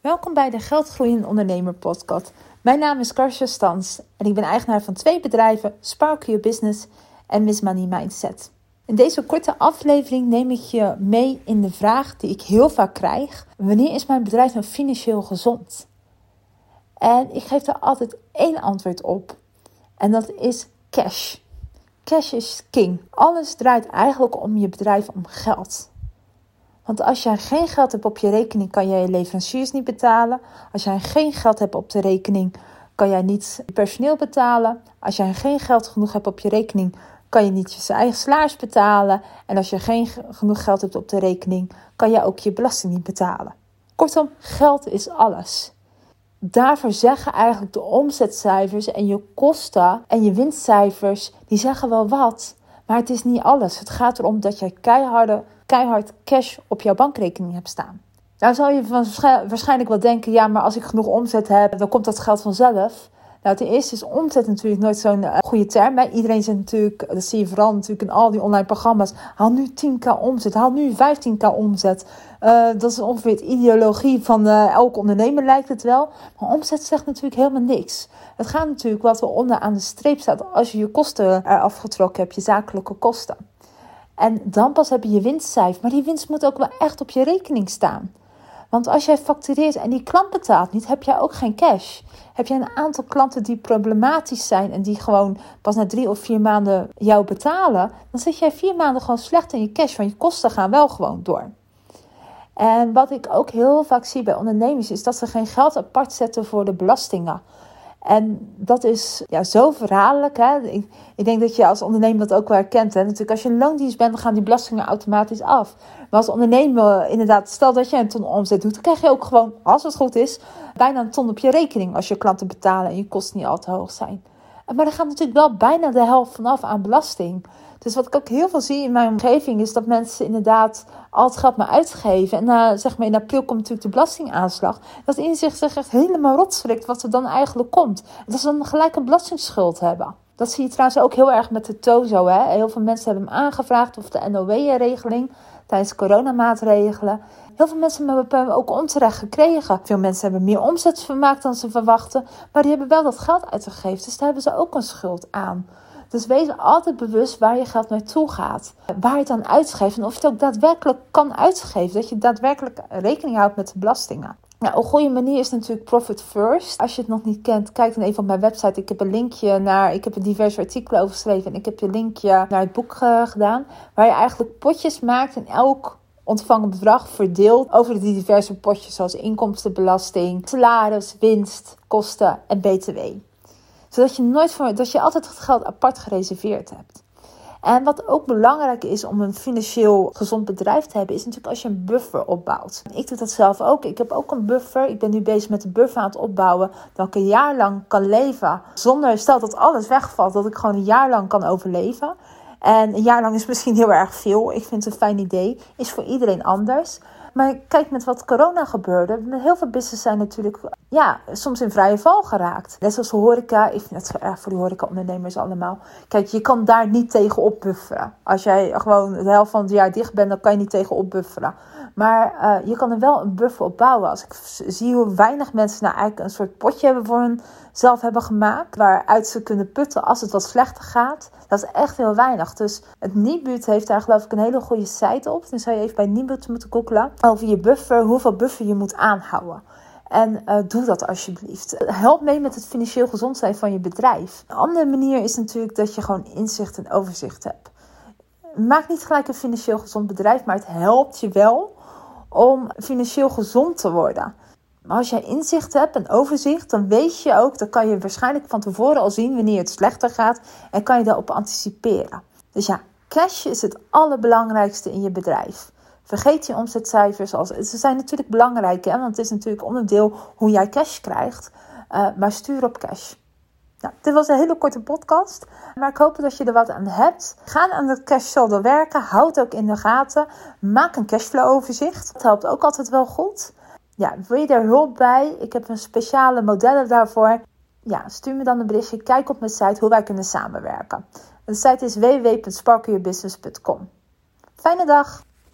Welkom bij de Geldgroeiende Ondernemer podcast. Mijn naam is Karsja Stans en ik ben eigenaar van twee bedrijven, Spark Your Business en Miss Money Mindset. In deze korte aflevering neem ik je mee in de vraag die ik heel vaak krijg: wanneer is mijn bedrijf nou financieel gezond? En ik geef daar altijd één antwoord op. En dat is cash. Cash is king. Alles draait eigenlijk om je bedrijf om geld. Want als jij geen geld hebt op je rekening, kan jij je leveranciers niet betalen. Als jij geen geld hebt op de rekening, kan jij niet je personeel betalen. Als jij geen geld genoeg hebt op je rekening, kan je niet je eigen salaris betalen. En als je geen genoeg geld hebt op de rekening, kan jij ook je belasting niet betalen. Kortom, geld is alles. Daarvoor zeggen eigenlijk de omzetcijfers en je kosten en je winstcijfers, die zeggen wel wat, maar het is niet alles. Het gaat erom dat jij keiharde keihard cash op jouw bankrekening hebt staan. Nou zou je waarschijnlijk wel denken, ja, maar als ik genoeg omzet heb, dan komt dat geld vanzelf. Nou, ten eerste is omzet natuurlijk nooit zo'n uh, goede term. Iedereen zegt natuurlijk, dat zie je vooral natuurlijk in al die online programma's. Haal nu 10k omzet, haal nu 15k omzet. Uh, dat is ongeveer de ideologie van uh, elke ondernemer lijkt het wel. Maar omzet zegt natuurlijk helemaal niks. Het gaat natuurlijk wat er onder aan de streep staat als je je kosten eraf getrokken hebt, je zakelijke kosten. En dan pas heb je je winstcijfer. Maar die winst moet ook wel echt op je rekening staan. Want als jij factureert en die klant betaalt niet, heb jij ook geen cash. Heb jij een aantal klanten die problematisch zijn en die gewoon pas na drie of vier maanden jou betalen, dan zit jij vier maanden gewoon slecht in je cash, want je kosten gaan wel gewoon door. En wat ik ook heel vaak zie bij ondernemers is dat ze geen geld apart zetten voor de belastingen. En dat is ja, zo verhaallijk. Hè? Ik, denk dat je als ondernemer dat ook wel herkent. Hè? Natuurlijk, als je een loondienst bent, dan gaan die belastingen automatisch af. Maar als ondernemer, inderdaad, stel dat je een ton omzet doet, dan krijg je ook gewoon, als het goed is, bijna een ton op je rekening als je klanten betalen en je kosten niet al te hoog zijn. Maar er gaat natuurlijk wel bijna de helft vanaf aan belasting. Dus wat ik ook heel veel zie in mijn omgeving is dat mensen inderdaad al het geld maar uitgeven. En zeg maar in april komt natuurlijk de belastingaanslag. Dat inzicht zich echt helemaal rotschrikt wat er dan eigenlijk komt. Dat ze dan gelijk een belastingsschuld hebben. Dat zie je trouwens ook heel erg met de TOZO. Hè? Heel veel mensen hebben hem aangevraagd of de NOW-regeling tijdens coronamaatregelen. Heel veel mensen hebben ook onterecht gekregen. Veel mensen hebben meer omzet vermaakt dan ze verwachten. Maar die hebben wel dat geld uitgegeven. Dus daar hebben ze ook een schuld aan. Dus wees altijd bewust waar je geld naartoe gaat. Waar je het aan uitgeeft en of je het ook daadwerkelijk kan uitgeven. Dat je daadwerkelijk rekening houdt met de belastingen. Nou, een goede manier is natuurlijk Profit First. Als je het nog niet kent, kijk dan even op mijn website. Ik heb een linkje naar. Ik heb er diverse artikelen over geschreven. En ik heb je linkje naar het boek uh, gedaan. Waar je eigenlijk potjes maakt en elk ontvangen bedrag verdeelt over die diverse potjes. Zoals inkomstenbelasting, salaris, winst, kosten en BTW zodat je, nooit voor, dat je altijd het geld apart gereserveerd hebt. En wat ook belangrijk is om een financieel gezond bedrijf te hebben, is natuurlijk als je een buffer opbouwt. Ik doe dat zelf ook. Ik heb ook een buffer. Ik ben nu bezig met een buffer aan het opbouwen. Dat ik een jaar lang kan leven. Zonder, stel dat alles wegvalt, dat ik gewoon een jaar lang kan overleven. En een jaar lang is misschien heel erg veel. Ik vind het een fijn idee. Is voor iedereen anders. Maar kijk met wat corona gebeurde. Heel veel business zijn natuurlijk ja, soms in vrije val geraakt. Net zoals horeca. Ik vind het erg voor die horeca-ondernemers allemaal. Kijk, je kan daar niet tegen opbufferen. Als jij gewoon de helft van het jaar dicht bent, dan kan je niet tegen opbufferen. Maar uh, je kan er wel een buffer op bouwen. Als ik zie hoe weinig mensen nou eigenlijk een soort potje hebben voor hunzelf hebben gemaakt. Waaruit ze kunnen putten als het wat slechter gaat. Dat is echt heel weinig. Dus het Nibud heeft daar geloof ik een hele goede site op. Dan zou je even bij Nibud moeten googlen. Over je buffer, hoeveel buffer je moet aanhouden. En uh, doe dat alsjeblieft. Help mee met het financieel gezond zijn van je bedrijf. Een andere manier is natuurlijk dat je gewoon inzicht en overzicht hebt. Maak niet gelijk een financieel gezond bedrijf, maar het helpt je wel om financieel gezond te worden. Maar als jij inzicht hebt en overzicht, dan weet je ook, dan kan je waarschijnlijk van tevoren al zien wanneer het slechter gaat en kan je daarop anticiperen. Dus ja, cash is het allerbelangrijkste in je bedrijf. Vergeet je omzetcijfers. Als, ze zijn natuurlijk belangrijk, hè, want het is natuurlijk onderdeel hoe jij cash krijgt. Uh, maar stuur op cash. Nou, dit was een hele korte podcast, maar ik hoop dat je er wat aan hebt. Ga aan het cash saldo werken, houd ook in de gaten. Maak een cashflow overzicht. Dat helpt ook altijd wel goed. Ja, wil je daar hulp bij? Ik heb een speciale modellen daarvoor. Ja, stuur me dan een berichtje. Kijk op mijn site hoe wij kunnen samenwerken. De site is www.sparkyourbusiness.com. Fijne dag!